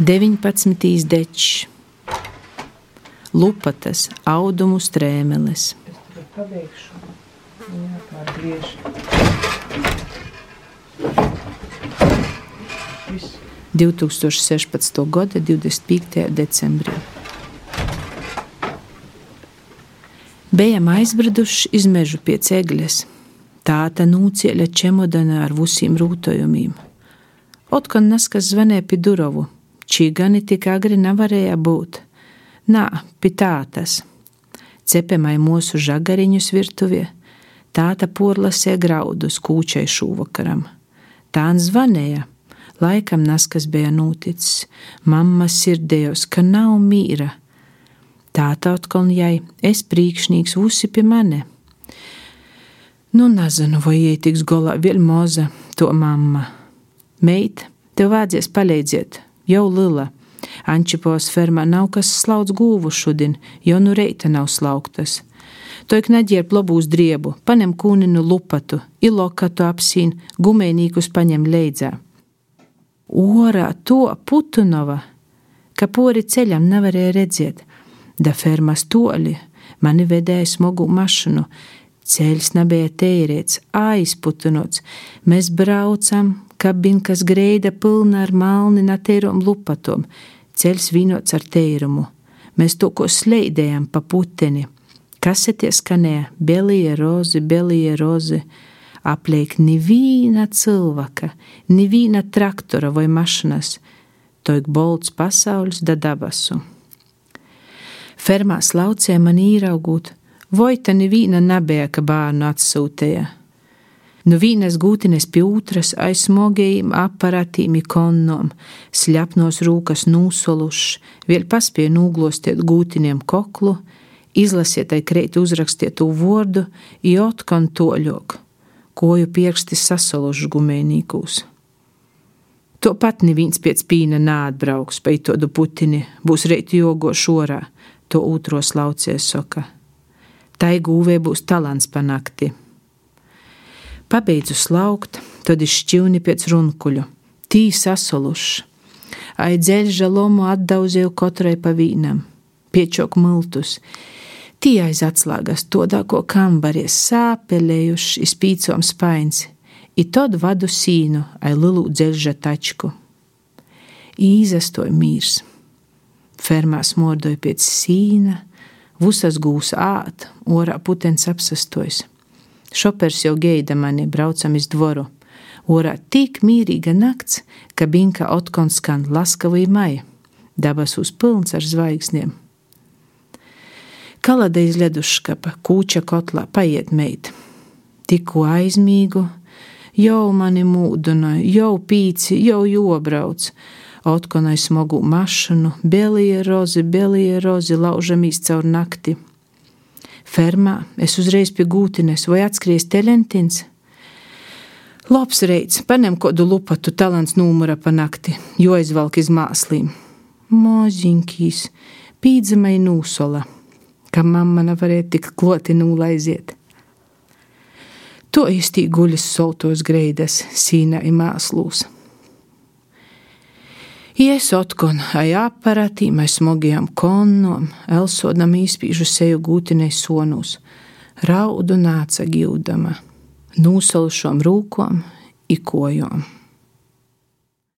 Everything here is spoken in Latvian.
19. dečs, lupatas, audumu strēmeles. Viss. 2016. gada 25. decembrī. Bijām aizbriduši iz mežu pie cegļas. Tāta nūcieļa čemodana ar visiem rūtojumiem. Otkon naskas zvanēja pie durovu. Čī gani tik agri nevarēja būt. Nā, pie tātas. Cepemai mūsu žagariņus virtuvē. Tāta porlasē graudus kūčai šūvakaram. Tā zvanēja. Laikam naskas bija noticis. Mamma sirdējos, ka nav mīra. Tā tautkon jai, es priekšnīgs vusi pie mani. Nu, nezinu, vai jai tiks golā vēl moza, to mamma. Meit, tev vajadzēs palīdzēt, jau lila. Ančipos fermā nav kas slauc gūvu šodien, jo nu reita nav slauktas. Toik neģērb labūs driebu, paņem kūninu lupatu, ilokatu apsīn, gumēnīkus paņem leidzā. Orā to putunova, ka pori ceļam nevarēja redzēt, da fermas toļi, mani vedēja smagu mašanu, ceļš nebija tērēts, aizputunots, mēs braucam, kabinkas greida pilna ar malni natērom lupatom, ceļš vīnots ar tērumu, mēs to ko sleidējam pa puteni, kasetie skanēja belija rozi, belija rozi, apliek neviena cilvēka, neviena traktora vai mašinas, toik bolts pasaules da dabasu. Fermā slaucē man īraugot, tā neviena nebija, ka bērnu atsūtēja. Nu vīnas gūtines pie otras aizsmogējiem aparatīm ikonnom, sļapnos rūkas nūsolušs, vēl paspēja nūglostēt gūtiniem koklu, izlasiet ai kreit uzrakstiet to vārdu, jotkon toļok, koju pieksti sasolušs gumēnīkūs. To pat neviens pēc pīna nāatbrauks, peitodu putini, būs reiti jogo šorā, to otros laucies soka. Tai gūvē būs talants panakti. Pabeidzu slaukt, tad es šķivni pēc runkuļu, tī sasolušs. Ai dzeļža lomu atdauzēju katrai pa vīnam, piečok miltus. Tī aiz atslēgas todāko kambaries sāpelējuši izpīcom spains, i tad vadu sīnu ai lielu dzeļža tačku. Īzastoja mīrs fermā smordoja pēc sīna, vusas gūs āt, orā putens apsastojas. Šopers jau geida mani, braucam iz dvoru. Orā tik mīrīga nakts, ka binka otkon skan laskavī maija, dabas uz pilns ar zvaigzniem. Kalada iz leduškapa, kūča kotlā paiet meit. Tikko aizmīgu, jau mani mūdināja, jau pīci, jau jobrauc, Otkonai smagu mašanu, belie rozi, belie rozi laužamīs caur nakti. Fermā es uzreiz pie gūtines vai atskries telentins. Labs reids, paņem kodu lupatu talants numura pa nakti, jo aizvalk iz māslīm. Moziņkīs, pīdzamai nūsola, ka mamma nevarēja tik kloti nūlaiziet. To īstī guļas soltos greidas, sīna i māslūs. Ies otkon ai aparatīm, ai smogajām konnom, elsodam īspīžu seju gūtinei sonus, raudu nāca gildama, nūsalušom rūkom, ikojom.